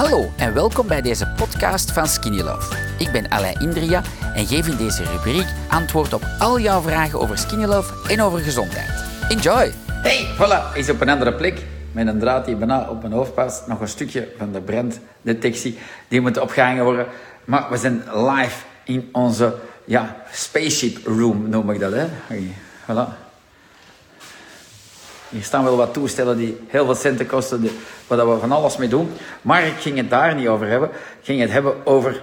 Hallo en welkom bij deze podcast van Skinny Love. Ik ben Alain Indria en geef in deze rubriek antwoord op al jouw vragen over Skinny Love en over gezondheid. Enjoy! Hey, voilà, is op een andere plek. Met een draad die bijna op mijn hoofd past. Nog een stukje van de branddetectie. Die moet opgehangen worden. Maar we zijn live in onze ja, spaceship room, noem ik dat. Hè? Voilà. Hier staan wel wat toestellen die heel veel centen kosten, waar we van alles mee doen. Maar ik ging het daar niet over hebben. Ik ging het hebben over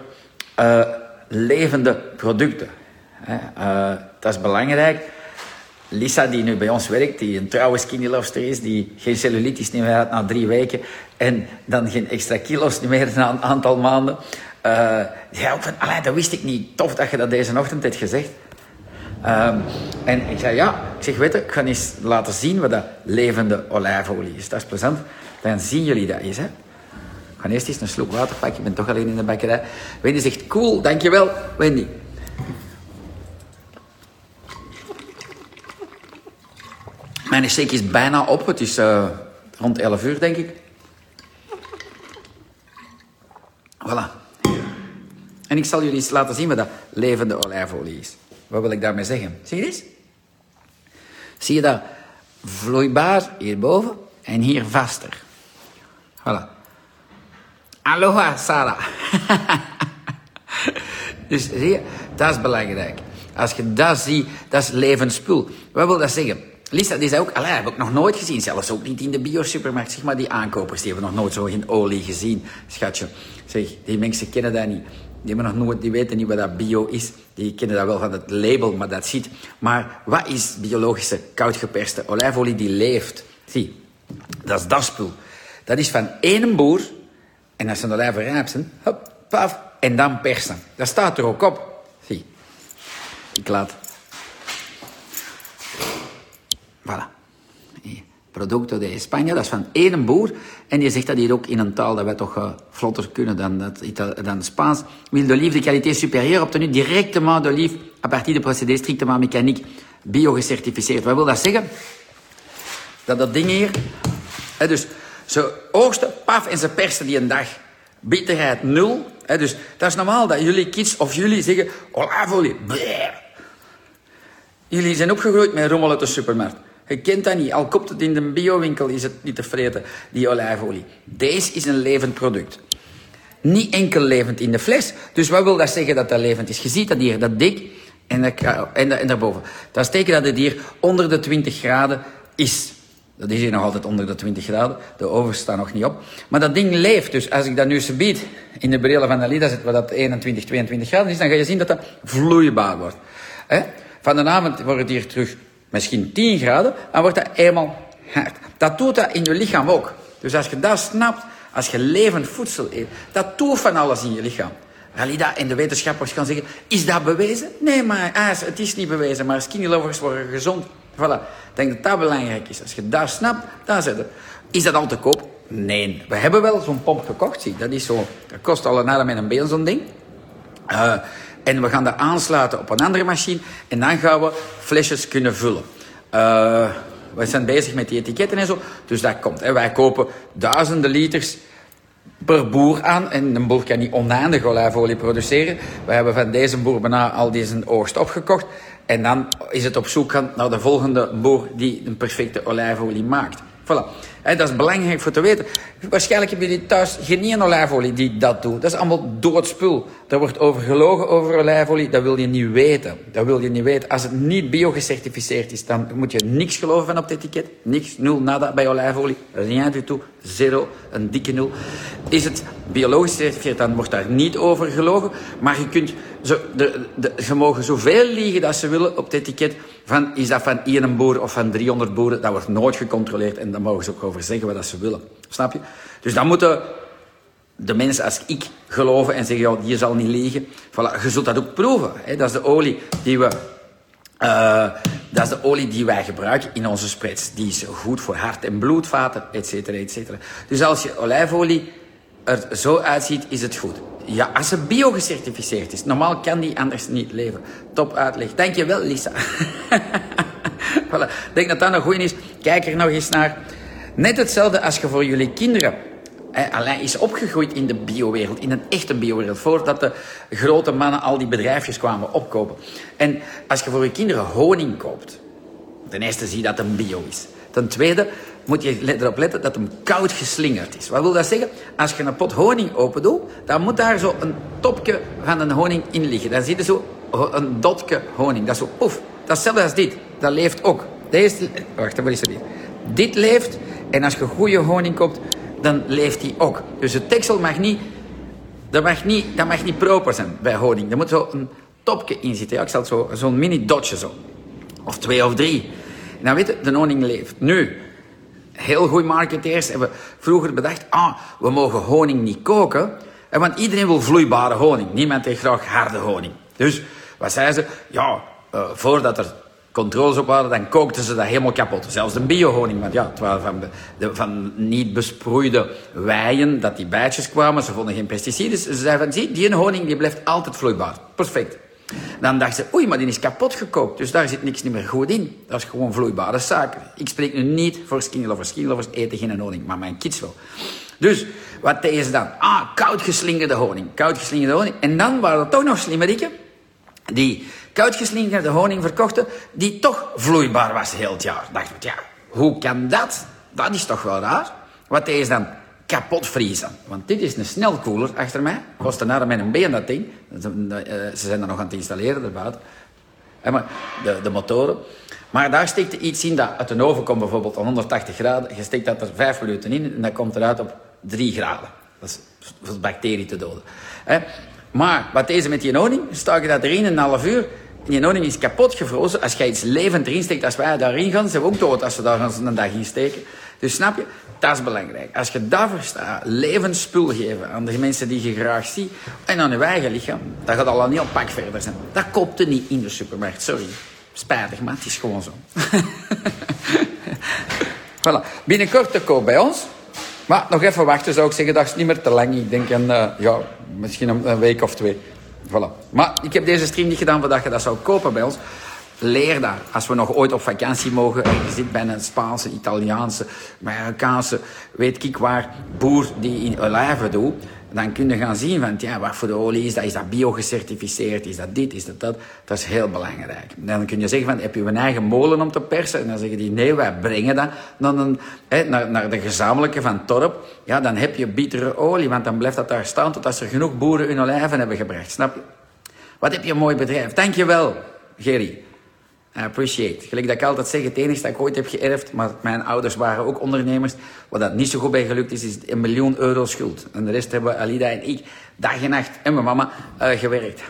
uh, levende producten. Uh, dat is belangrijk. Lisa, die nu bij ons werkt, die een trouwe skinny lover is, die geen cellulitis meer had na drie weken en dan geen extra kilo's meer na een aantal maanden. Uh, die ook van, dat wist ik niet. Tof dat je dat deze ochtend hebt gezegd. Um, en ik zei, ja, ik zeg, weet ik ga eens laten zien wat dat levende olijfolie is. Dat is plezant. Dan zien jullie dat eens, hè. Ik ga eerst eens een slok water pakken. Ik ben toch alleen in de bakkerij. Wendy zegt, cool, dankjewel, Wendy. Mijn shake is bijna op. Het is uh, rond 11 uur, denk ik. Voilà. En ik zal jullie eens laten zien wat dat levende olijfolie is. Wat wil ik daarmee zeggen? Zie je eens? Zie je dat vloeibaar hierboven en hier vaster. Voilà. Aloha, Sarah. dus zie je, dat is belangrijk. Als je dat ziet, dat is levensspul. Wat wil dat zeggen? Lisa, die zei ook, allee, heb ik nog nooit gezien. Zelfs ook niet in de biosupermarkt. Zeg maar, die aankopers, die hebben nog nooit zo geen olie gezien, schatje. Zeg, die mensen kennen dat niet. Die, hebben nog nooit, die weten niet wat dat bio is. Die kennen dat wel van het label, maar dat ziet. Maar wat is biologische koudgeperste olijfolie die leeft? Zie, dat is dat spul. Dat is van één boer, en als ze een olijven rijp zijn, hop, paf, en dan persen. Dat staat er ook op. Zie, ik laat. Voilà producto de Spanje. Dat is van één boer. En die zegt dat hier ook in een taal dat wij toch uh, vlotter kunnen dan, dat, dan Spaans. Huile d'olive de qualité supérieure obtenue directement d'olive à partir de procédés strictement mécaniques bio-gecertificeerd. Wat wil dat zeggen? Dat dat ding hier... Hè, dus ze oogsten, paf, en ze persen die een dag. Bitterheid nul. Hè, dus dat is normaal dat jullie kids of jullie zeggen... Olijfolie, Jullie zijn opgegroeid met rommel uit de supermarkt. Je kent dat niet. Al koopt het in de biowinkel, is het niet te vreten, die olijfolie. Deze is een levend product. Niet enkel levend in de fles. Dus wat wil dat zeggen dat dat levend is? Je ziet dat hier, dat dik en, dat, en, en daarboven. Dat is teken dat het hier onder de 20 graden is. Dat is hier nog altijd onder de 20 graden. De oven staat nog niet op. Maar dat ding leeft. Dus als ik dat nu subiet in de brillen van Alida zet, waar dat 21, 22 graden is, dan ga je zien dat dat vloeibaar wordt. Van de avond wordt het hier terug misschien 10 graden, dan wordt dat eenmaal hard. Dat doet dat in je lichaam ook. Dus als je dat snapt, als je levend voedsel eet, dat doet van alles in je lichaam. Valida en de wetenschappers gaan zeggen, is dat bewezen? Nee, maar ah, het is niet bewezen, maar skinny lovers worden gezond. Voilà. Ik denk dat dat belangrijk is. Als je dat snapt, dan zet het. Is dat al te koop? Nee. We hebben wel zo'n pomp gekocht, zie. Dat is zo, dat kost al een en een been, zo'n ding. Uh, en we gaan dat aansluiten op een andere machine. En dan gaan we flesjes kunnen vullen. Uh, we zijn bezig met die etiketten en zo. Dus dat komt. Hè. Wij kopen duizenden liters per boer aan. En een boer kan niet oneindig olijfolie produceren. We hebben van deze boer bijna al deze oogst opgekocht. En dan is het op zoek naar de volgende boer die een perfecte olijfolie maakt. Voilà dat is belangrijk voor te weten. Waarschijnlijk hebben jullie thuis geen olijfolie die dat doet. Dat is allemaal doodspul. Er wordt over gelogen over olijfolie. Dat wil je niet weten. Dat wil je niet weten. Als het niet bio-gecertificeerd is, dan moet je niks geloven van op het etiket. Niks, nul, nada bij olijfolie. Rien du tout. Zero. Een dikke nul. Is het biologisch gecertificeerd, dan wordt daar niet over gelogen. Maar je kunt... Zo, de, de, ze mogen zoveel liegen dat ze willen op het etiket. Van, is dat van één boer of van 300 boeren? Dat wordt nooit gecontroleerd en daar mogen ze ook over zeggen wat ze willen. Snap je? Dus dan moeten de mensen als ik geloven en zeggen, ja, die zal niet liegen. Voilà, je zult dat ook proeven. Hè? Dat is de olie die we... Uh, dat is de olie die wij gebruiken in onze spreads. Die is goed voor hart- en bloedvaten, et cetera, et cetera. Dus als je olijfolie er zo uitziet, is het goed. Ja, als ze bio-gecertificeerd is. Normaal kan die anders niet leven. Top uitleg. Dankjewel, Lisa. voilà. Ik denk dat dat een goeie is. Kijk er nog eens naar. Net hetzelfde als je voor jullie kinderen Alain is opgegroeid in de biowereld, in een echte biowereld, voordat de grote mannen al die bedrijfjes kwamen opkopen. En als je voor je kinderen honing koopt, ten eerste zie je dat het bio is. Ten tweede moet je erop letten dat hem koud geslingerd is. Wat wil dat zeggen? Als je een pot honing open doet, dan moet daar zo een topje van een honing in liggen. Dan zie je zo een dotje honing. Dat is zo, oef. Dat is hetzelfde als dit. Dat leeft ook. Deze, wacht, wat is er niet? Dit leeft en als je goede honing koopt, dan leeft die ook. Dus het teksel mag niet, dat mag niet, dat mag niet proper zijn bij honing. Er moet zo een topje in zitten. Ja, ik zal zo, zo'n mini dotje zo. Of twee of drie. En dan weet je, de honing leeft. Nu, heel goede marketeers hebben vroeger bedacht, ah, we mogen honing niet koken. Want iedereen wil vloeibare honing. Niemand heeft graag harde honing. Dus wat zeiden ze? Ja, uh, voordat er controles op waren, dan kookten ze dat helemaal kapot. Zelfs de biohoning, want ja, het waren van, de, van niet besproeide weien dat die bijtjes kwamen. Ze vonden geen pesticiden. Ze zeiden van, zie, die honing die blijft altijd vloeibaar. Perfect. Dan dachten ze, oei, maar die is kapot gekookt, dus daar zit niks meer goed in. Dat is gewoon vloeibare suiker. Ik spreek nu niet voor skinlovers. Skinlovers eten geen honing, maar mijn kids wel. Dus, wat deden ze dan? Ah, koud geslingerde honing. Koud geslingerde honing. En dan waren er toch nog slimmerikken die koudgeslingerde honing verkochten, die toch vloeibaar was heel het jaar. Dacht ik, ja, hoe kan dat? Dat is toch wel raar? Wat ze dan? kapot vriezen. Want dit is een snelkoeler achter mij. Kost een arm met een been dat ding. Ze zijn er nog aan het installeren, erbuiten. Maar de, de motoren. Maar daar steekt iets in dat uit de oven komt bijvoorbeeld aan 180 graden. Je steekt dat er 5 minuten in en dat komt eruit op 3 graden. Dat is voor bacteriën te doden. Maar wat deze met die honing, stak je dat erin een half uur. En die honing is kapot gevrozen. Als je iets levend erin steekt, als wij daarin gaan, zijn we ook dood als we daar een dag in steken. Dus snap je? Dat is belangrijk. Als je dat verstaat, levensspul geven aan de mensen die je graag ziet en aan je eigen lichaam, dat gaat al een heel pak verder zijn. Dat koopt er niet in de supermarkt, sorry. Spijtig, maar het is gewoon zo. voilà. Binnenkort te koop bij ons. Maar nog even wachten zou ik zeggen, dat is niet meer te lang. Ik denk een, uh, ja, misschien een, week of twee. Voilà. Maar ik heb deze stream niet gedaan voordat je dat zou kopen bij ons leer dat. Als we nog ooit op vakantie mogen en je zit bij een Spaanse, Italiaanse, Marokkaanse, weet ik waar, boer die in olijven doet, dan kun je gaan zien van, ja, wat voor de olie is dat? Is dat bio-gecertificeerd? Is dat dit? Is dat dat? Dat is heel belangrijk. Dan kun je zeggen van, heb je een eigen molen om te persen? En dan zeggen die, nee, wij brengen dat dan een, naar, naar de gezamenlijke van Torp. Ja, dan heb je bittere olie, want dan blijft dat daar staan tot als er genoeg boeren hun olijven hebben gebracht. Snap je? Wat heb je een mooi bedrijf. Dankjewel, Gerry. I appreciate. Gelijk dat ik altijd zeg, het enige dat ik ooit heb geërfd, maar mijn ouders waren ook ondernemers, wat dat niet zo goed bij gelukt is, is een miljoen euro schuld. En de rest hebben Alida en ik dag en nacht en mijn mama uh, gewerkt.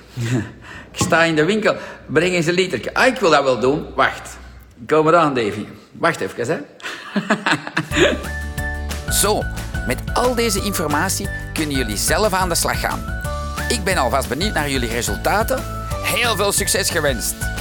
ik sta in de winkel, breng eens een liter. Ah, ik wil dat wel doen. Wacht. Kom eraan, Davy. Wacht even, hè. zo, met al deze informatie kunnen jullie zelf aan de slag gaan. Ik ben alvast benieuwd naar jullie resultaten. Heel veel succes gewenst!